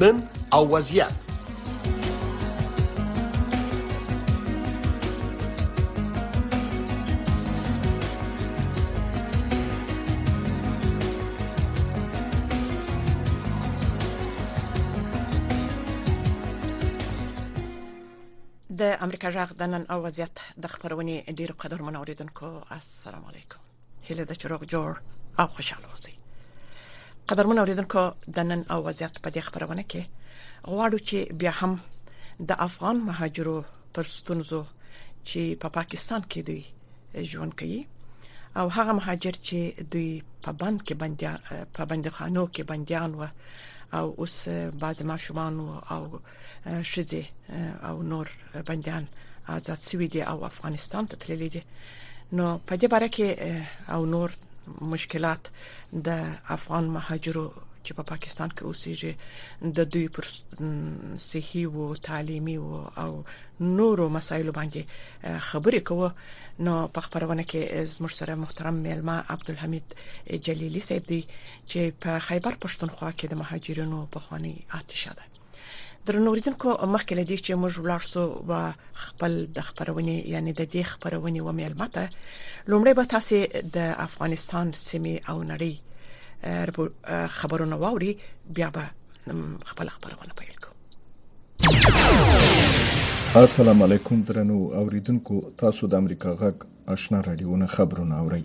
نن او وضعیت د امریکا جغ د نن او وضعیت د خبرونې ډیرو قدر منوریدونکو السلام علیکم هله د چروغ جوړ او خوشاله اوسئ قدرمن اوریدونکو د نن او وضعیت په دې خبرونه کې غواړو چې بیا هم د افغان مهاجرو پر ستونزو چې په پا پاکستان کې دوی ژوند کوي او هغه مهاجر چې دوی په بند کې بنديان په بندخانو کې بنديان و او اوس بعض ماشومان او شزي او نور بنديان آزاد شوي دي او افغانستان ته تللي دي نو په دې باره کې او نور مشکلات د افغان مهاجرو چې په پاکستان کې اوسېږي د دوی پر صحي او تعلیمي او نورو مسایلو باندې خبرې کوو نو په خبرونه کې زموږ سره محترم میلما عبدالحمید جلیلی صاحب دی چې په خیبر پښتونخوا کې د مهاجرینو په خوانی آتشه ده درنوریدونکو مخکې لدی چې موږ ولاړ سو و خپل د خبرونې یعنی د دې خبرونې و میلمه ته لومړی به تاسو د افغانستان سیمه او نړۍ خبرونه واوري بیا به خپل خبرونه پیل کوو السلام علیکم درنو اوریدونکو تاسو د امریکا غږ آشنا رادیوونه خبرونه اورئ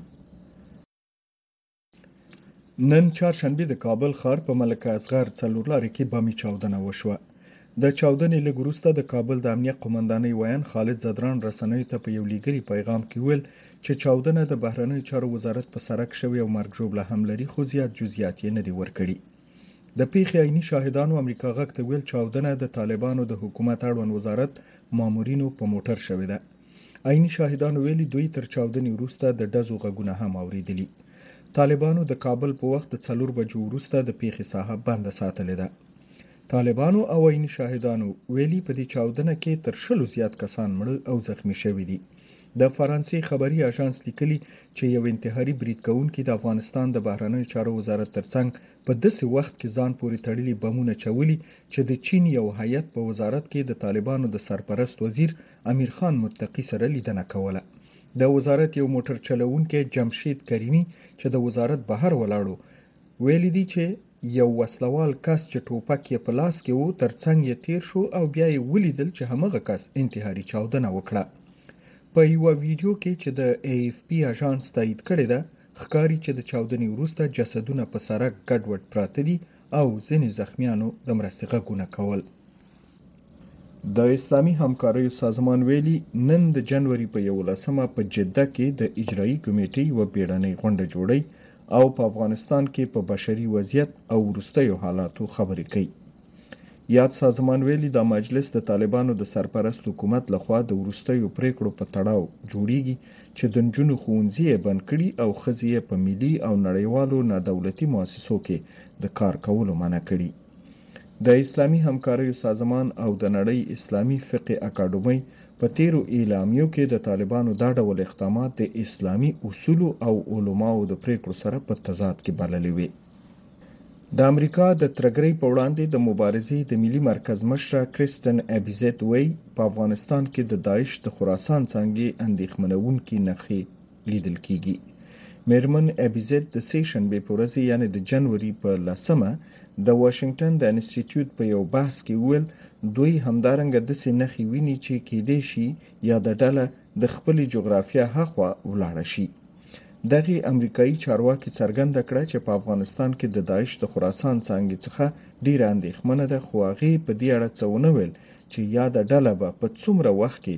نن چهارشنبه د کابل ښار په ملک اصغر څلورلارې کې بمي چاودنه وشوه د چاودنې لږ وروسته د کابل د امنیه قومندانۍ ویاند خالد زدران رسنیو ته په یو لیږلي پیغام کې ویل چې چاودنه د بهرنیو چارو وزارت په سرک شوې او مرګ ژوبله هم لري خو زیات جزئیات یې نه دي ورکړي د پیښې عیني شاهدانو امریکا غږ ته ویل چاودنه د طالبانو د حکومت اړوند وزارت مامورینو په موټر شوې ده عیني شاهدانو ویلي دوی تر چاودنې وروسته د ډزو غږونه هم اوریدلي. طالبانو د کابل په وخت د څلور بجو وروسته د پیښې ساحه بنده ساتلې ده. طالبانو او عیني شاهدانو ویلي په دې چاودنه کې تر شلو زیات کسان مړه او زخمی شوي دي. د فرانسې خبري اژانس لیکلي چې یو انتحاري برید کوونکي د افغانستان د بهرنیو چارو وزارت ترڅنګ په داسې وخت کې ځان پورې تړلي بمونه چولي چې د چین یو هیئت په وزارت کې د طالبانو د سرپرست وزیر امیر خان متقی سره لیدنه کوله د وزارت یو موټر چلوونکی جمشید کریمی چې د وزارت بهر ولاړو ویل دي چې یو وسلوال کس چې ټوپک یې په لاس کې وو ترڅنګ یې تیر شو او بیا یې ولیدل چې همغه کس انتحاري چاودنه وکړه په یو ویډیو کې چې د ای اف پی اژانس تایید کړې ده ښکاری چې د چاودنې وروسته جسدونه په سرک ګډوډ پراته دي او ځینې زخمیانو د مرستې غږونه کول د اسلامي همکاریو سازمان ویلي نن د جنوري په یولسمه په جده کې د اجرایي کمیټې یوه بیړنۍ غونډه جوړوي او په افغانستان کې په بشري وضعیت او وروستیو حالاتو خبرې کوي. یاد سازمان ویلي دا مجلس د طالبانو د سرپرست حکومت لخوا د وروستیو پریکړو په تړاو جوړیږي چې د نجونو ښوونځي یې بند کړي او ښځې یې په ملي او نړیوالو نادولتي مؤسسو کې د کار کولو منع کړي. د اسلامي همکاریو سازمان او د نړۍ اسلامي فقې اکاډمۍ په تېرو اعلامیو کې د طالبانو دا ډول اقدامات د اسلامي اصولو او علماوو د پرېکړو سره په تضاد کې بللې وې. د امریکا د ترګرۍ په وړاندې د مبارزې د ملي مرکز مشره کریستن ابیزت وایي، په افغانستان کې د داعش د خراسان څانګې اندېښمنوونکي نښې لیدل کیږي. میرمن ابیزد د سه شنبې په ورځ یعنې د جنوري په لسمه د واشنګټن د انسټیټیوټ په یو بحث کې وویل دوی همدارنګه دسې نښې ویني چې کیدای شي یاده ډله د خپلې جغرافیا هاخوا ولاړه شي. دغې امریکایي چارواکي څرګنده کړه چې په افغانستان کې د داعش د خراسان څانګې څخه ډیره اندیښمنه ده خو هغې په دې اړه څه ونه ویل چې یاده ډله به په څومره وخت کې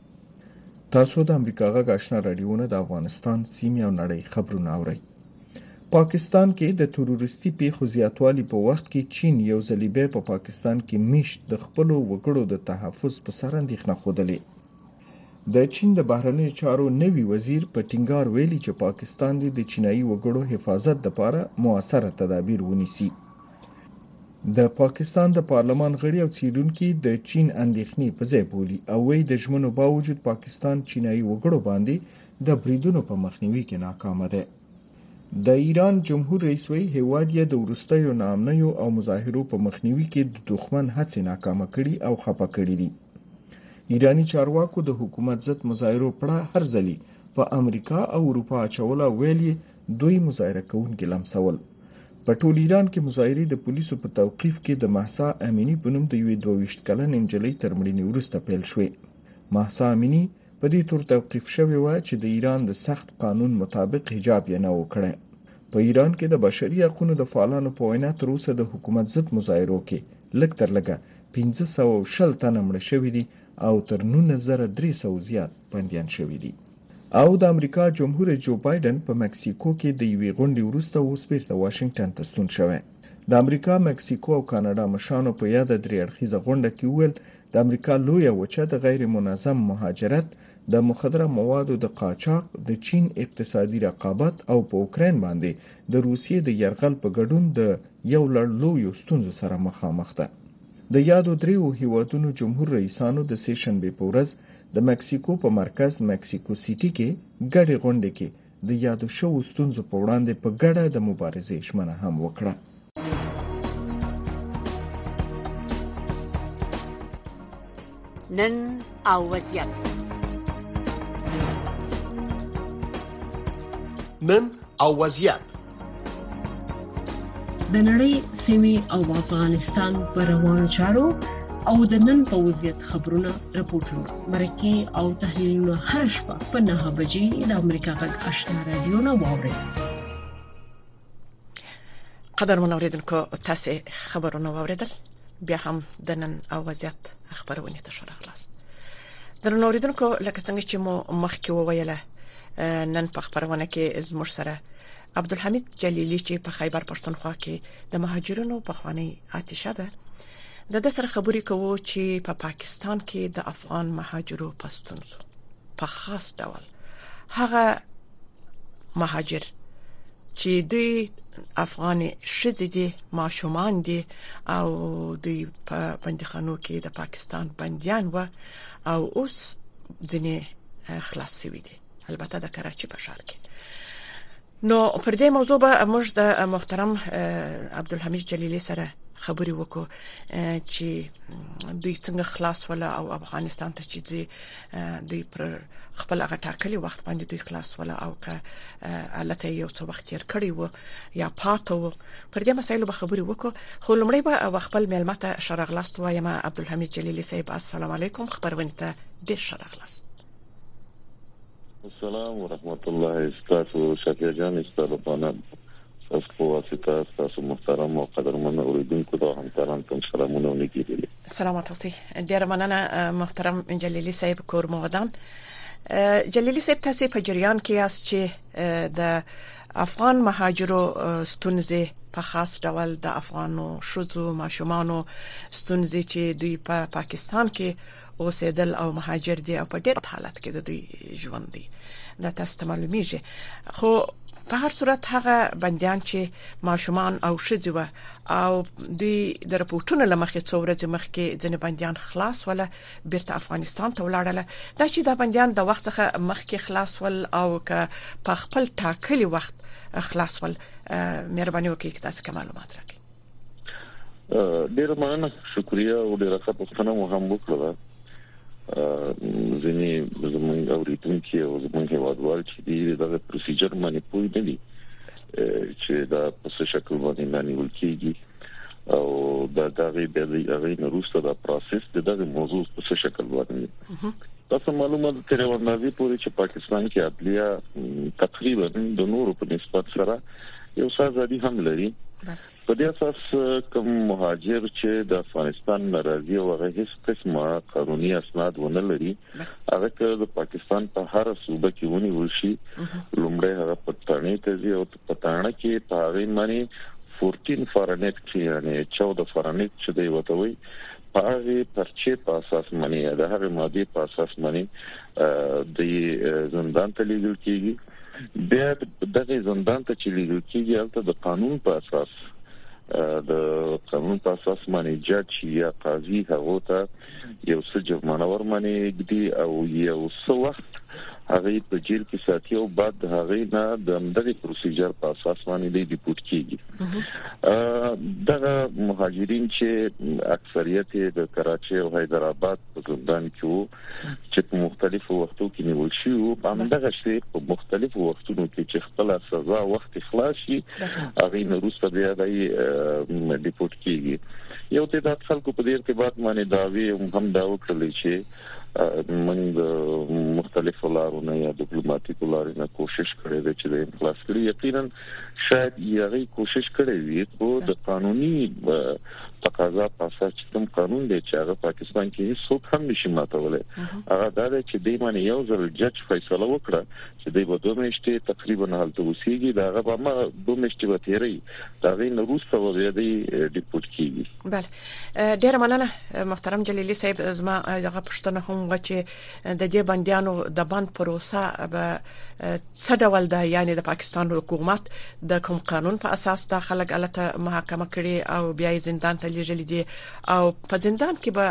تاسو د امریکا غږ آشنا رادیوونه د افغانستان سیمې او نړۍ خبرونه اورئ پاکستان کې د تروریستي پیښو زیاتوالي په وخت کې چین یو ځلې بیا په پاکستان کې میشت د خپلو وګړو د تحفظ په سر اندېښنه ښودلې د چین د بهرنیو چارو نوي وزیر په ټینګار ویلي چې پاکستان دې د چینایي وګړو حفاظت لپاره موثره تدابیر ونیسي د پاکستان د پارلمان غړي او څېړونکي د چین اندېښنې په ځای بولي او وایي د ژمنو باوجود پاکستان چینایي وګړو باندې د بریدونو په مخنیوي کې ناکام دی د ایران جمهور رئیس وایي هیواد یې د وروستیو ناامنیو او مظاهرو په مخنیوي کې د دښمن هڅې ناکامه کړي او خپه کړي دي ایرانی چارواکو د حکومت ضد مظاهرو پړه هر ځلې په امریکا او اروپا اچوله ویل یې دوی مظاهره کوونکي لمسول په ټول ایران کې مظاهرې د پولیسو په توقیف کې د مهسا امینی په نوم د یوې 22 کلنې نجلۍ تر مړینې وروسته پیل شوې مهسا امینی په دې تور توقیف شوې وه چې د ایران د سخت قانون مطابق حجاب یې نه و کړی په ایران کې د بشري حقوقو د فعالانو په وینا تر اوسه د حکومت ضد مظاهرو کې لږ تر لږه 1520 تنه مړه شوي دي او تر 19300 زیات بندیان شوي دي او د امریکا جمهور جو بایډن په مکسیکو کې د یوې غونډې وروسته اوس بیرته واشنګټن ته ستون شوی. د امریکا، مکسیکو او کاناډا مشرانو په یاده درې اړخیزه غونډه کې وویل، د امریکا لویه وچه د غیر منظم مهاجرت، د مخدره موادو د قاچاق، د چین اقتصادي رقابت او په اوکراین باندې د روسیې د یرغل په ګډون د یو لړ لویو ستونزو سره مخامخ ده. د یادو دریو هیوادونو جمهور رئیسانو د سې شنبې په ورځ د مکسیکو په مرکز مکسیکو سیټي کې ګډې غونډې کې د یادو شوو ستونزو په وړاندې په ګډه د مبارزې ژمنه هم وکړه. نن او وضعیت نن او وضعیت د نړۍ سیمې او افغانستان پر روانو چارو او د نن په وضعیت خبرونه رپورټونه مرکه او تحلیلونه هر شپه په 9 بجې د امریکا غږ آشنا رادیو نه واوري قدر منوریدونکو تاسو خبرونه واوریدل بیا هم د نن او وضعیت خبرونه ته شرغلاست درنو ریدونکو لکه څنګه چې مو مخکې وویله نن په خبرونه کې زموږ سره عبدالحمید جلیلی چې په خیبر پښتونخوا کې د مهاجرونو په خوانی آتشه ده د د سره خبرې کوو چې په پا پاکستان کې د افغان مهاجرو پستونزو په خاص ډول هغه مهاجر چې دوی افغان شذې دي ماشومان دي او دوی په بندخانو کې د پاکستان بنديان و او اوس ځنې خلاص شوی دي البته د کراچي په شار کې نو پر دې موضوع به موږ د محترم عبدالحمید جلیلی سره خبرې وکړو چې دوی څنګه خلاص ول او افغانستان ته چې دوی پر خپل هغه ټاکلي وخت باندې دوی خلاص ول او که الته یو څه وخت تیر کړی وو یا پاتو وو پر دې مسایلو به خبرې وکړو خو لمړی به خپل ملمت شرغلاست وایم عبدالحمید جلیلی صاحب السلام علیکم خبرونه ته ډیر شرغلاست السلام ورحمت الله استاسو شفیع جان استاسو تاسو په واسطه تاسو محترم او قدرمن اوریدونکو ته همکاران تم سلامونه او نیکی هیلې سلامات اوسئ ډیر مننه محترم جلیلی صاحب کور مو ودان جلیلی صاحب تاسو په جریان کې یاست چې د افغان مهاجرو ستونزې په خاص ډول د افغانو شوزو ماشومانو ستونزې چې دوی په پا پاکستان کې اوسېدل او مهاجر دي او په ډېر حالت کې د دوی ژوند دی دا تاسو ته معلومیږي خو په هر صورت هغه بنديان چې ماشومان او شذي و او دوی د رپورټونو لمخې څو ورځې مخکې ځنې بنديان خلاص ول بیرته افغانستان ته ولاړل دا چې دا بنديان د وخت څخه مخکې خلاص ول او که په خپل ټاکلي وخت خلاص ول مهرباني وکړئ تاسو کوم معلومات راکړئ ډیره مننه شکریا او ډیره ښه پښتنه مو هم وکړه ځینې زمونږ اوریدونکو او زمونږ هیوادوال چې دی دغه پروسیجر باندې پوه نه دي چې دا په څه شکل باندې نانیول کیږي او دا دغه د هغه نروسته دا پروسس د دغه موضوع په څه شکل باندې تاسو معلومه ده تر ورنازي پورې چې پاکستان کې عدلیه تقریبا د نورو په نسبت سره یو څه ازادي هم لري په دې اساس کوم مهاجر چې د افغانستان ناراضي او هغه هیڅ قسمه قانوني اسناد ونه لري هغه که د پاکستان په هر صوبه کې ونی وشي لومړی هغه پټانې ته ځي او پټانه کې په هغه معنی 14 فارنټ کې یعنی 14 فارنټ چې دی وتوي په هغه پرچې په اساس منی د هغه ماده په اساس منی د زندان ته لیږل کیږي بیا دغه زندان ته چې لیږل کیږي هلته د قانون په اساس د قانون په اساس باندې جج یا قاضي هغه ته یو څه جرمانه ورمنې ګدي او یو څه وخت هغه په جیل کې ساتي او بعد هغه نه د همدغه پروسیجر په اساس باندې دی ډیپورت کیږي دغه مهاجرین چې اکثریت د کراچي او حیدرآباد په زندان کې وو چې په مختلفو وختو کې نیول شي او په همدغه شی په مختلفو وختونو کې چې خپل سزا وخت خلاص شي هغه نو روسته بیا د ډیپورت کیږي یو تعداد خلکو په دې ارتباط باندې داوی هم دا وکړل چې موږ مختلفو لارو نه یا ډیپلوماټیکو لارو نه کوشش کړې ده چې د انفلاس کړي یقینا شاید یغی کوشش کړی وي خو د قانوني تقاضا په اساس چې کوم قانون دی چې هغه پاکستان کې هیڅوک هم نشي ماتولای هغه دا دی چې د معنی یو ځل جج فیصله وکړه چې د بدو مشته تقریبا هلته وسیږي دا هغه به ما دو مشته به تیری دا غي نروسته و بیا دی ډیپورت کیږي بله ډیر مننه محترم جلیلی صاحب زما هغه پښتنه هم و چې د دې بنديانو د بند پروسه به څه ډول ده یعنی د پاکستان حکومت د کوم قانون په اساس دا خلک الته محاکمه کړي او بیا یې زندان ته لیږل دي او په زندان کې به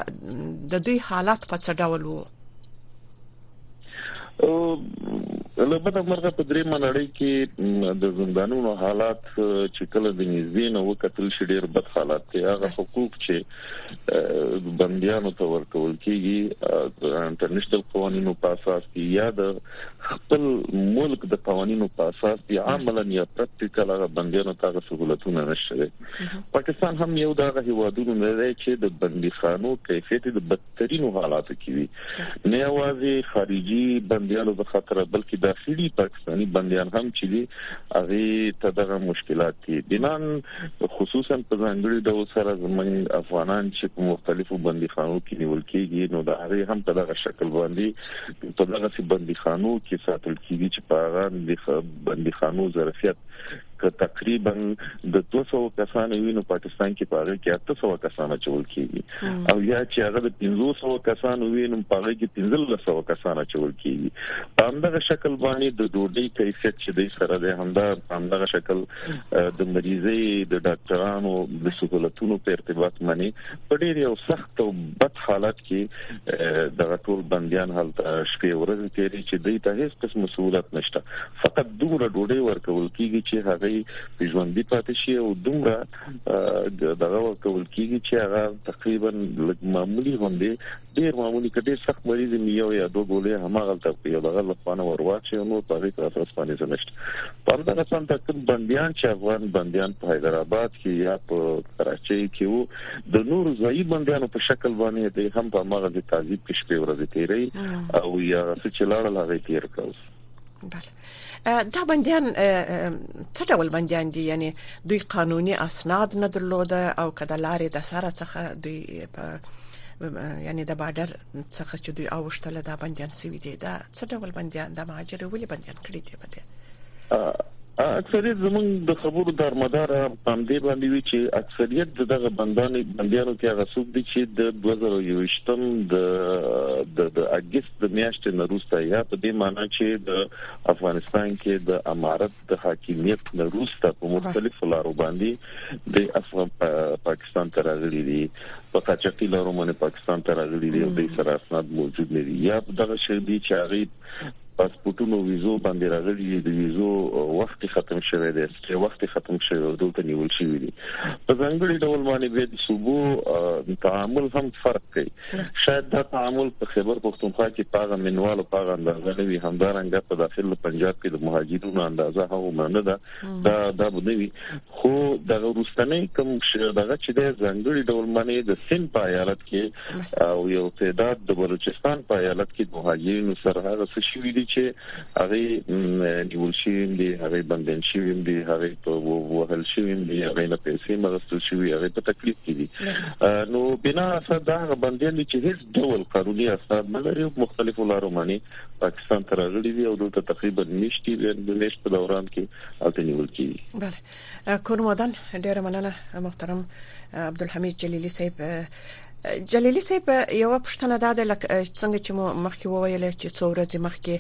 د دوی حالت په څه ډول وو له بده مرغه په درې منړۍ کې د زندانونو حالات چې کله د نږدې نه وکتل شي ډېر بد حالات دي هغه حقوق چې بنديانو ته ورکول کیږي د انټرنیشنل قوانینو په اساس کې یا د خپل ملک د قوانینو په اساس کې عملاً یا پرکټیکل هغه بنديانو ته غو سہولتونه نشته پاکستان هم یو دغه هیوادونو نه دی چې د بنديخانو کیفیت د بدترینو حالاتو کې وي نه یوازې خارجي بندیانو په خاطر بلکې داخلي پاکستاني بندیان هم چې دي هغه ته دغه مشکلات دي بنان خصوصا په ځانګړي ډول سره زمونږ افغانان چې په مختلفو بندیخانو کې نیول کېږي نو دا هغه هم په دغه شکل باندې په دغه سي بندیخانو کې ساتل کېږي چې په هغه بندیخانو ظرفیت که تقریبا د 200 کسانو وینو پاکستان کې پاره کې 800 کسانو چول کیږي او یا چې هغه د 500 کسانو وینو پاره کې 1500 کسانو چول کیږي په همدغه شکل باندې د ډوډۍ کیفیت چې د سره ده همدا په همدغه شکل د مریضي د ډاکټرانو د سہولتونو په ارتباط باندې په ډیر یو سخت او بد حالت هیواد کې دغه ټول بندیان هلته شپې ورځې تیري چې دوی ته هیڅ قسم سہولت نشته فقط دومره ډوډۍ ورکول کیږي چې هغه ژوندۍ پاتې شي او دومره دغه ورکول کیږي چې هغه تقریبا معمولی غوندي ډیر معمولی کډیر سخت مریض می یو یا دوه ګولې همغه تر یو دغه لخوانه ورواچي نو په دې تر اساس باندې زمشت پر دغه سم تکم بنديان چې افغان بنديان په حیدرآباد کې یا په کراچۍ کې وو د نور ځایي بندیانو په شکل باندې د هم په مغه د تعذيب کې شپې ورځې تیرې او یا څه چې لاړل هغه تیر کړل بله دا بندیان څه ډول بندیان دي یعنی دوی قانوني اسناد نه درلوده او کله لارې د سره څخه دوی په یعنی د بارډر څخه چې دوی اوښتل دا بنديان سوي دي دا څه ډول بنديان د مهاجر ولې بنديان کړی دی په دې اکثریت زمونږ د خبرو درمدار هم دې باندې وی چې اکثریت دغه بندانو بندیانو کې هغه څوک دي چې د 2021م د د اگست د میاشتې نه روسته یا په دې معنی چې د افغانستان کې د امارت د حاکمیت نه روسته په مختلفو لارو باندې د افغان پاکستان ته راغلي دي په قاچاقي لارو باندې پاکستان ته راغلي دي او د سره اسناد موجود نه دي یا دغه شې دي چې هغه پاسپورتونو ویزو باندې راغلي دي د ویزو وخت ختم شوی دی چې وخت ختم شوی او دلته نیول شوی دي په ځانګړي ډول باندې به د صوبو تعامل هم فرق کوي شاید دا تعامل په خیبر پښتونخوا کې په هغه منوال او په هغه اندازه نه وي همدارنګه په داخل پنجاب کې د مهاجرینو اندازه هغه نه ده دا دا نه وي خو د روستنې کوم دغه چې د ځنګړي ډول معنی د سین په ایالت کې او یو تعداد د بلوچستان په ایالت کې مهاجرینو سره هغه څه شوي دي چې هغه نیول شوی دی هغه بندین شوی دی هغه په وهل شوی دی هغه نه پیسې مغستل شوی هغه په تکلیف کې دي نو بنا اساس دا هغه بندیان دي چې هیڅ ډول قانوني اساس نه لري او مختلفو لارو باندې پاکستان ته راغلي دي او دلته تقریبا نشټي د نشټ په دوران کې الته نیول کیږي بله کور مودان ډیره مننه محترم عبدالحمید جلیلی صاحب جلیلی صاحب یو پښتنه دا د څنګه چې مو مخکې وویل چې څو ورځې مخکې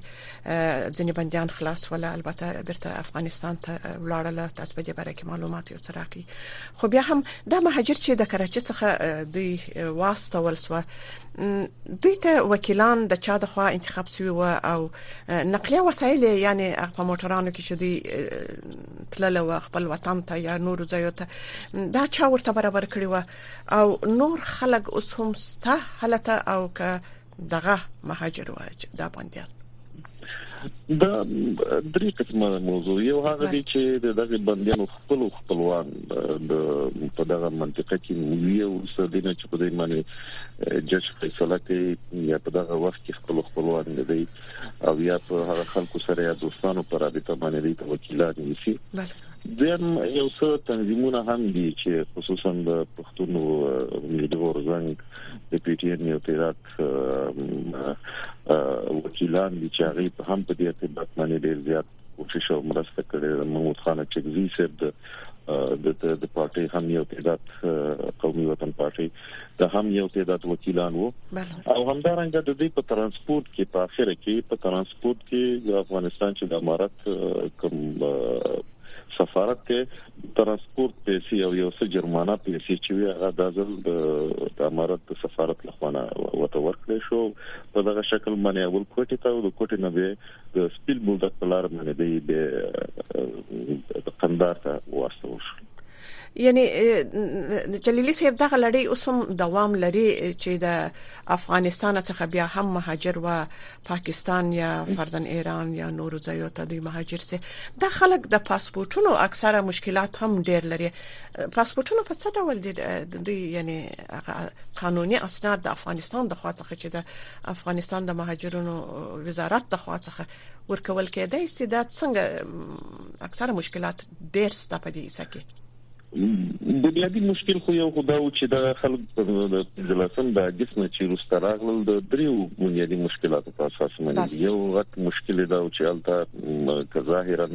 ځینې بنديان خلاص ول البته بیرته افغانستان ته ولاړل تاسو په دې باره کې معلومات یو څه راکړي خو بیا هم دا مهاجر چې د کراچي څخه دوی واستول سو دوی ته وکیلان د چا د خوا انتخاب شوی و او نقلیه وسایل یعنی په موټرانو کې چې دوی تللی و خپل وطن ته یا نور ځایو ته دا چا ورته برابر کړی و او نور خلک اوس هم سته حالت او که دغه مهاجر و دا باندې دا درې قسمه موضوع یو هغه دی چې د دغه بندیانو خپل خپلوان د په دغه منطقه کې وی او سدینه چې په دې معنی جج فیصله کوي یا په دغه وخت کې خپل خپلوان دی او یا په هغه خلکو سره یا دوستانو پر رابطه باندې دی ته وکیلان نیسی دیم یو څه تنظیمونه هم دي چې خصوصا د پښتون امیدوار زنګ د پی ټی ایم یو تیرات وکیلان دي چې هغه هم په دې ارتباط باندې ډیر زیات کوشش او مرسته کړې محمود خان چکزي صاحب د د د پارټي هم یو تعداد قومي وطن پارټي د هم یو تعداد وکیلان وو او همدارنګه د دې په ترانسپورت کې په اخر کې په ترانسپورت کې د افغانستان چې د امارت کوم سفارت ته ترانسپورت پیسې او یو څه جرمانه پیسې چې هغه د ځل د امارت د سفارت لخوا نه وته ورکړې شو په دغه شکل باندې اول کوټه ته او د کوټه نه به د سپیل بولدک په لار باندې دی به قندار ته واستول شو یعنی جلیلی صاحب دغه لړۍ اوس هم دوام لري چې د افغانستان څخه بیا هم مهاجر و پاکستان یا فرضاً ایران یا نور ځایو ته دوی مهاجر سي د خلک د پاسپورتونو اکثره مشکلات هم ډیر لري پاسپورتونه په څه ډول دي دوی یعنی قانوني اسناد د افغانستان د خوا څخه چې د افغانستان د مهاجرونو وزارت د خوا څخه ورکول کېدای سي دا څنګه اکثره مشکلات ډېر ستا په دې حصہ کې د بلادي مشکل خو یو خدا و چې دا خلک په ځلاسم د اگست نه چې روسته راغلل د دریو بنیادی مشکلاتو په اساس باندې یو غټ مشکل دا و چې الته که ظاهرا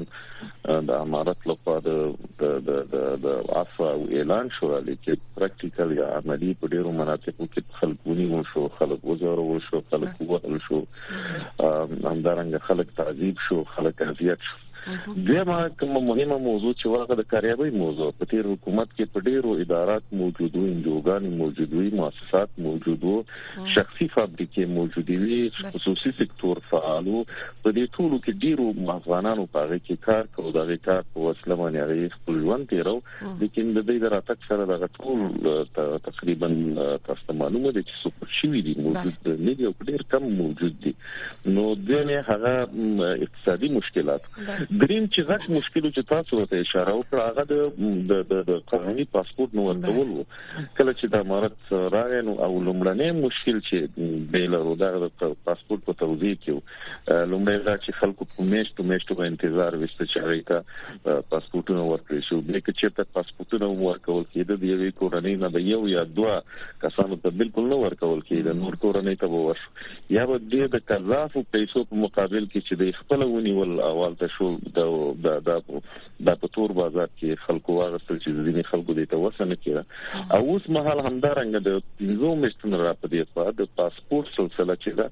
د امارت لخوا د د د د عفو اعلان شو لیکن پریکټیکل یا عملی په ډیرو مناطقو کې خلک ونیول شو خلک وزارول شو خلک ووهل شو همدارنګه خلک تعذيب شو خلک اذیت شو دیمه کومه مهمه موضوع چې واغه د کاریابي موضوع په تیر حکومت کې په ډیرو ادارات موجود وو انجوګان موجود وو مؤسسات موجود وو شخصي فابریکې موجود وي خصوصي سکتور فعال وو په دې ټولو کې ډیرو افغانانو په هغه کې کار کاوه دا کار په وسله باندې خپل ژوند تیرو لیکن د دې دراتک سره د غټول تقریبا تاسو معلومه دي چې څوک شوی دي موجود نه دي او ډیر کم موجود دي نو دنه هغه اقتصادي مشکلات دریم چې غټ مشکل چې تاسو ته اشاره وکړه هغه د د قانوني پاسپورت نو ورکول کله چې د امارت راغی نو او لمړنې مشکل چې بیلرو د پاسپورت په توزیع کې لومړی دا چې خلکو په میشتو میشتو به انتظار وسته چې هغه ته پاسپورتونه ورکړي شو به کې چې ته پاسپورتونه ورکول کېده د یوې کورنۍ نه به یو یا دوا کسانو ته بالکل نه ورکول کېده نور کورنۍ ته به ورشو یا به د د قذافو پیسو په مقابل کې چې د خپل ونیول اول ته شو د د دا په تور بازار کې خلکو واغستل چې ځینې خلکو دې ته وسه نه کړه او اوس مهال همدارنګه د پنځو میشتونو را په دې خوا د پاسپورت سلسله چې دا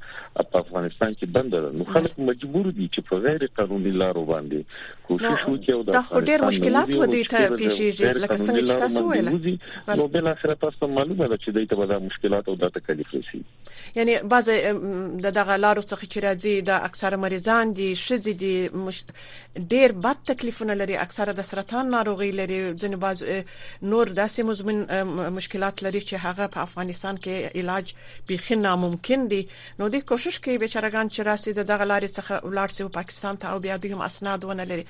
په افغانستان کې بند ده نو خلک مجبور دي چې په غیر قانوني لارو باندې کوشش وکړي او دا خو ډیر مشکلات و دوی ته پیښیږي لکه څنګه چې تاسو ویل نو بل اخر تاسو معلومه ده چې دوی ته دا مشکلات او دا تکلیف رسي یعنی بعضی د دغه لارو څخه چې راځي دا اکثره مریضان دي شذې دي ډیر بد تکلیفونه لري اکثره د سرطان ناروغي لري ځنې باز نور داسې مزمن مشکلات لري چې هغه په افغانستان کې علاج بيخي ناممکن دي نو د کوشش کوي بیچارهګان چې راسي د دغه لارې څخه ولاړ سي پاکستان ته او بیا دوی هم اسناد ونه لري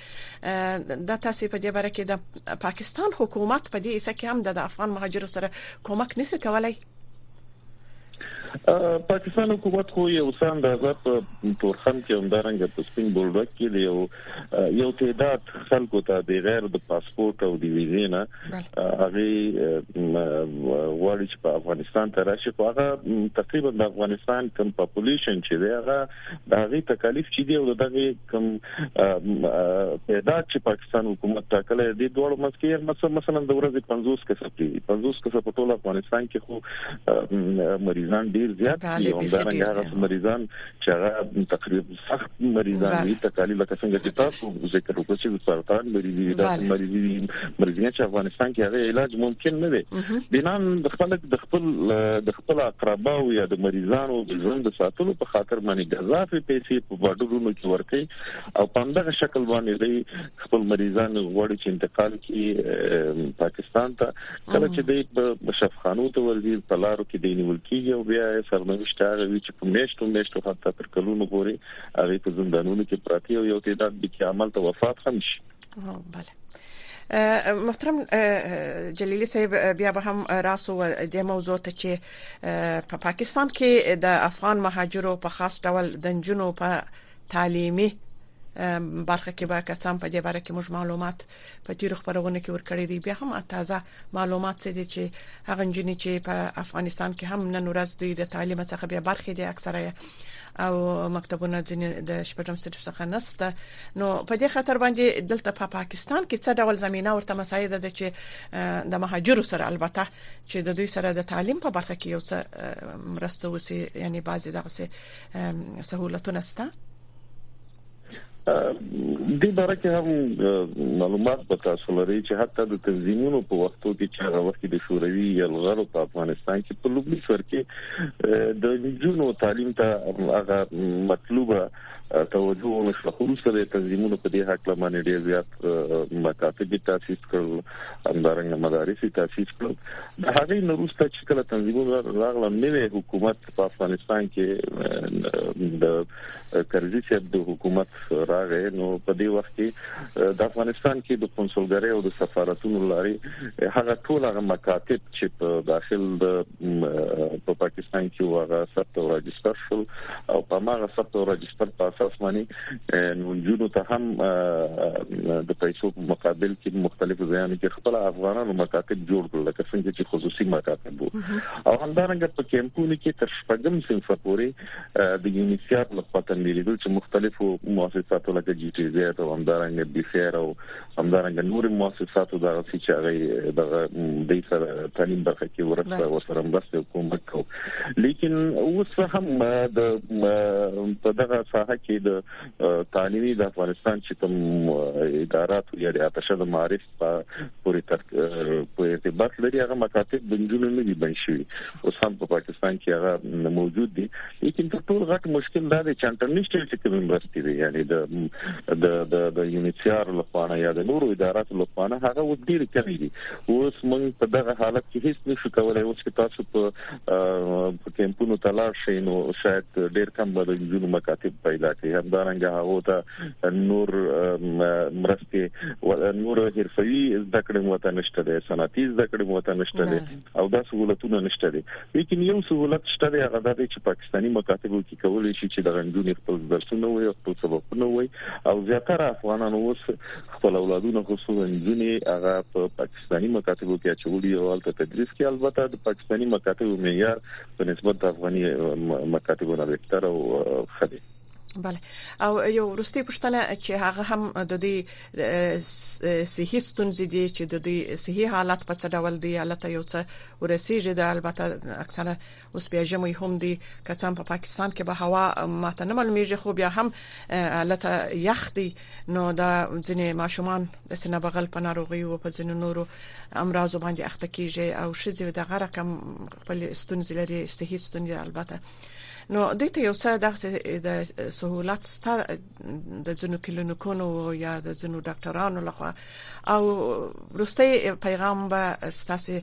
دا تاسو په دې باره کې د پاکستان حکومت په دې حصہ کې هم د افغان مهاجرو سره کومک نشي کولای پاکستان حکومت خو یو څه اندازه په تورخم کې همدارنګه په سپین بولډک کې دی او یو تعداد خلکو ته د غیر د پاسپورت او د ویزې نه هغه وړي چې په افغانستان ته راشي خو هغه تقریبا د افغانستان کم پاپولیشن چې دی هغه د هغه تکالیف چې دی او دغه کم پیدا چې پاکستان حکومت ټاکلې د دوړو مسکې مثلا مثلا د ورځې 50 کسه دي 50 کسه په ټول افغانستان کې خو مریضان ډیر زیات دي او دا هغه مریضان چې هغه تقریبا سخت مریضان دي تکالیف لکه څنګه چې تاسو ذکر وکړو چې سرطان مریضي دي دا مریضي دي مریضي چې افغانستان کې هغه علاج ممکن نه دی بنان د خلک د خپل د خپل اقربا او یا د مریضانو د ژوند ساتلو په خاطر باندې غزافي پیسې په بارډرونو کې ورکړي او په همدغه شکل باندې دی خپل مریضان غوړي چې انتقال کی پاکستان ته کله چې دی شفخانو ته ورځي په لارو کې دی نیول کیږي او بیا سرنوشت هغه وی چې په میشتو میشتو حتی تر کلونو پورې هغه په زندانونو کې پراته او یو تعداد به کې عمل ته وفات هم شي بله محترم جلیلی صاحب بیا به هم راسو د موضوع ته چې په پا پاکستان کې د افغان مهاجرو په خاص ډول د جنونو په تعلیمي برخه کې به کسان په دې برخه کې موږ معلومات په تیر خبرونه کې ورکړی دی بیا هم تازه معلومات څه دي چې هغه جنې چې په افغانستان کې هم نن ورځ دوی د تعلیم څخه بیا برخې دي اکثره او مکتبونه ځینې د شپږم صنف څخه نسته نو په دې خاطر باندې دلته په پاکستان کې څه ډول زمينه ورته مساعده ده چې د مهاجرو سره البته چې د دوی سره د تعلیم په برخه کې یو څه مرسته وسی یعنی بعضی دغه سهولتونه سته د باره کې هم معلومات به تاسو لري چې حتی د تنظیمونو په وختو کې چې هغه وخت د شوروي یلغرو په افغانستان کې په لوبي سر کې د جنونو تعلیم ته هغه مطلوبه توجه ونشو خو سره تنظیمونو په دې حق لمنې ډیر زیات مکاتب تاسیس کړل همدارنګه مدارس تاسیس کړل د هغې نورسته چې کله تنظیمونو راغله نوې حکومت په افغانستان کې د کرزي صاحب د حکومت راغې نو په دې وخت کې د افغانستان کې د قونسلګرۍ او د سفارتونو لاري هغه ټول هغه مکاتب چې په داخل د په پاکستان کې واغه ثبت او راجستر شول او په ماغه ثبت او راجستر په اساس باندې نو جنو ته هم د پیسو په مقابل کې مختلفو ځایانو کې خپل افغانانو مکاتب جوړ کړل لکه څنګه چې خصوصي مکاتب او همدارنګه په کیمپونو کې تر شپږم صنف پورې د یونیسیاف له خوا تنبیهېدل چې مختلفو مؤسساتو لکه جی ټي زیت او همدارنګه بي خیر او همدارنګه نور مؤسساتو د غسی چې هغه د دې سره تعلیم برخه کې ورسره ورسره مرسته او کومک کو لیکن اوس هم د په دغه ساحه کې د تعلیمي د افغانستان چې کوم ادارات یا د آتشه د معارف پورې تر په ارتباط لري هغه مکاتب بنجونه نه دي بنشي او سم په پاکستان کې هغه موجود دي لیکن تر ټولو غټ مشکل دا دی چې انټرنیشنل چې کوم مرستې دي یعنی د د د د یونیسیار لخوا نه یا د نورو اداراتو لخوا نه هغه و ډیر کمی دي اوس موږ په دغه حالت کې هیڅ نشو کولای اوس چې تاسو په په کمپونو ته لاړ شي نو شاید ډیر کم به د جنونو مکاتب پیدا کړي همدارنګه هغه ته نور مرستې نور حرفي زده کړې مو ته نشته ده صنعتي زده کړې مو ته نشته ده او دا سہولتونه نشته دي لیکن یو سہولت شته دی هغه دا دی چې پاکستانی مکاتبو کې کولای شي چې د غنډونې خپل درسونه وي او خپل سبقونه وي او زیاتره افغانان اوس خپل اولادونه خصوصا ځینې هغه په پاکستاني مکاتبو کې اچولي او هلته تدریس کې البته د پاکستاني مکاتبو معیار په نسبت د افغاني مکاتبو نه بهتر او خدي بله او یو ورستي پښتنه چې هغه هم د دې صحي ستونزې دي چې د دې صحي حالت په څه ډول دی البته یو څه ورسیږي د البته اکثره اوس بیا ژمی هم دی که څه هم په پاکستان کې به هوا ماته نه معلومیږي خو بیا هم لته یخ دی نو دا ځینې ماشومان د سینه بغل په ناروغي او په ځینو نورو امراضو باندې اخته کیږي او شې د غره کم خپل ستونزې لري صحي ستونزې البته نو د ته یو څه د سہولت ست د جنو کلینیکونو یا د جنو ډاکټرانو لخوا او ورسته پیغام به ستاسو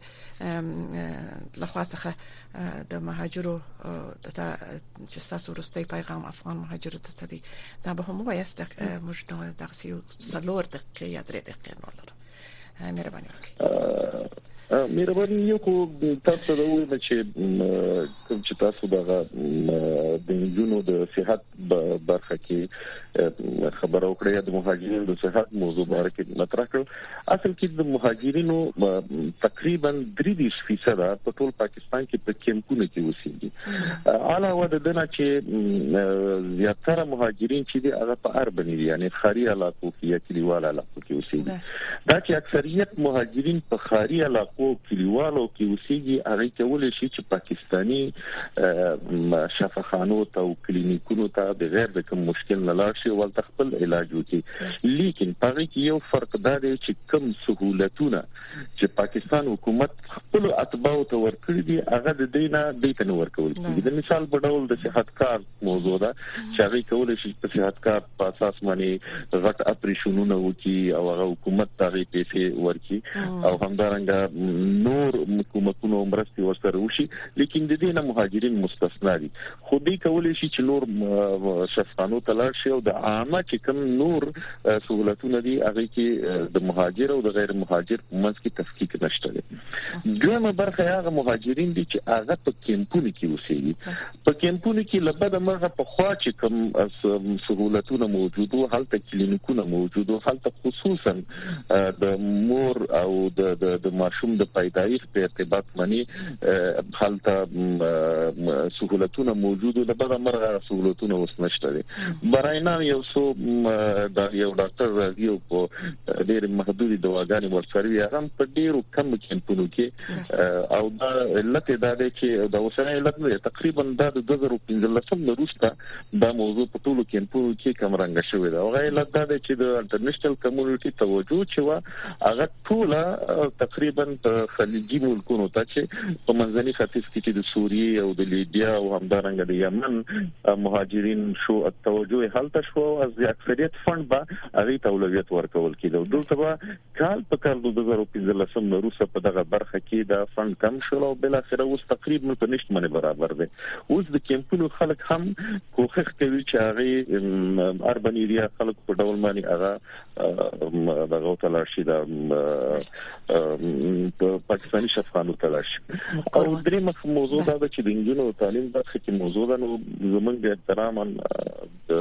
لخوا څخه د مهاجرو د چې تاسو ورستي پیغام افغان مهاجرو ته څه دی دا به هم وایست موږ نو دغه یو څلور دقیقې یا درې دقیقې نور لرو مهرباني وکړئ مهرباني یو کو تاسو دا وایي چې کوم چې تاسو دغه د جنونو د صحت برخه کې خبر او کړې د مهاجرینو د صحت موضوع باره کې مطرح کړ اصل کې د مهاجرینو تقریبا 33% په ټول پاکستان کې په کیمپونو کې اوسېږي علاوه د دنا چې زیاتره مهاجرین چې دی هغه په اربني یعنی خاري علاقو کې یا کلیوال علاقو کې اوسېږي دا چې اکثریت مهاجرین په خاري علاقو کلیوالو کې اوسېږي هغه کولای شي چې پاکستاني شفاخانو ته او کلینیکونو ته بغیر د کوم مشکل نه لاړ شي او خپل علاج وکړي لیکن په هغه کې یو فرق دا دی چې کوم سہولتونه چې پاکستان حکومت خپل اتباع ته ورکړي دي هغه د دینه د تنور کول کیږي د مثال په ډول د صحت کارت موضوع ده چې هغه کول شي په صحت کارت په اساس باندې غټ اپریشنونه وکي او هغه حکومت ته غي پیسې ورکي او همدارنګه نور حکومتونو مرستي ورسره وشي لیکن د دې نه مهاجرین مستثنا دي خو دې کولای شي چې نور شفقانو تلل شي او د عامه چې کوم نور سہولتونه دي هغه کې د مهاجر او د غیر مهاجر په منځ کې تفکیک نشته دي دویمه برخه هغه مهاجرین دي چې هغه په کیمپونو کې اوسېږي په کیمپونو کې له بده مرغه په خوا چې کوم سهولتونه موجود وو هلته کلینیکونه موجود وو هلته خصوصا د مور او د د د ماشوم د پیدایښت په ارتباط منی هلته سهولتونه موجود له بده مرغه سهولتونه اوس نشته دي برای نام یو سو د یو ډاکټر راځي او په ډېر محدود دواګانې ورسره یې هم په ډېرو کم کیمپونو کې او دا علت دا دی چې دا اوسنۍ علت دی تقریبا دا د 2015 نه روسته دا موضوع په ټولو کمپونو کې کم رنګ شوې ده او غیر علت دا دی چې د انټرنیشنل کمیونټي توجه چې وا هغه ټوله تقریبا خلیجي ملکونو ته چې په منځني ختیځ کې چې د سوریې او د لیبیا او همدارنګه د یمن مهاجرین شو توجه هلته شو او اکثریت فند به هغه تولویت ورکول کیدو دلته به کال په کال د 2015 نه روسه په دغه برخه کې دا فند کم شول او بل اخر اوس تقریبا په نشټ باندې برابر دی اوس د کیمپونو خلک هم کوښښ کوي چې هغه اربن ایریا خلک په ډول باندې هغه دغه تلاشي د پاکستاني شفقانو تلاشي او درې مخ موضوع دا ده چې د انجونو تعلیم برخه کې موضوع ده نو زمونږ احترام د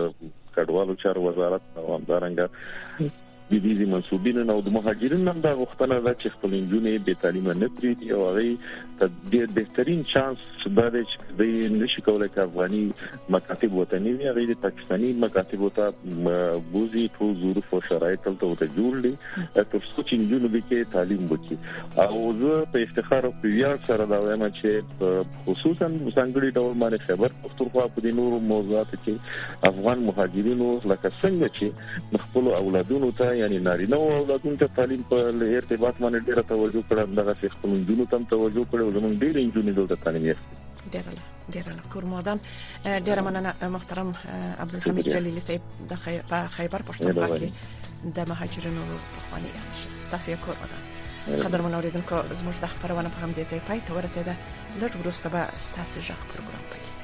کډوالو چارو وزارت او همدارنګه ددیزی منسوبینو نه او دمهاجرینو نه هم دا غوښتنه ده چی خپلی نجونی بی تعلیمه نه پریږدی او هغوی ته ډیر بهترین چانس دا دی چی دوی نشی کولای که افغانی مکاتب ورته نه وی هغوی دی پاکستانی مکاتبو ته بوزی ټول ظروف او شرایط هلته ورته جوړ دی تر څو چی نجونو دی کی تعلیم وکی او زه په افتخار او په ویاړ سره دا وایم چی خصوصا ځانګړی ډول باندی خیبر پښتونخوا په دی نورو موضوعاتو کی افغان مهاجرینو لکه څنګه چی د خپل اولادونو ته یعنی نارینه او اولادونو ته تعلیم په ارتباط باندې ډیره توجه کړه دغه څه خپل جنونو ته توجه کړو زمونږ ډیر انجونې دلته تعلیم یې ډیره ډیر نه کورمادان ډیر مننه محترم عبدالحمید جلیلی صاحب د خیبر پښتونخوا کې د مهاجرینو پخوانی ستاسو کورمادان قدرمن اوریدونکو زموږ د خبرونه په همدې ځای پای ته ورسیده لږ وروسته به ستاسو ژغ پروګرام پیل شي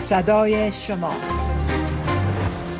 صدای شما.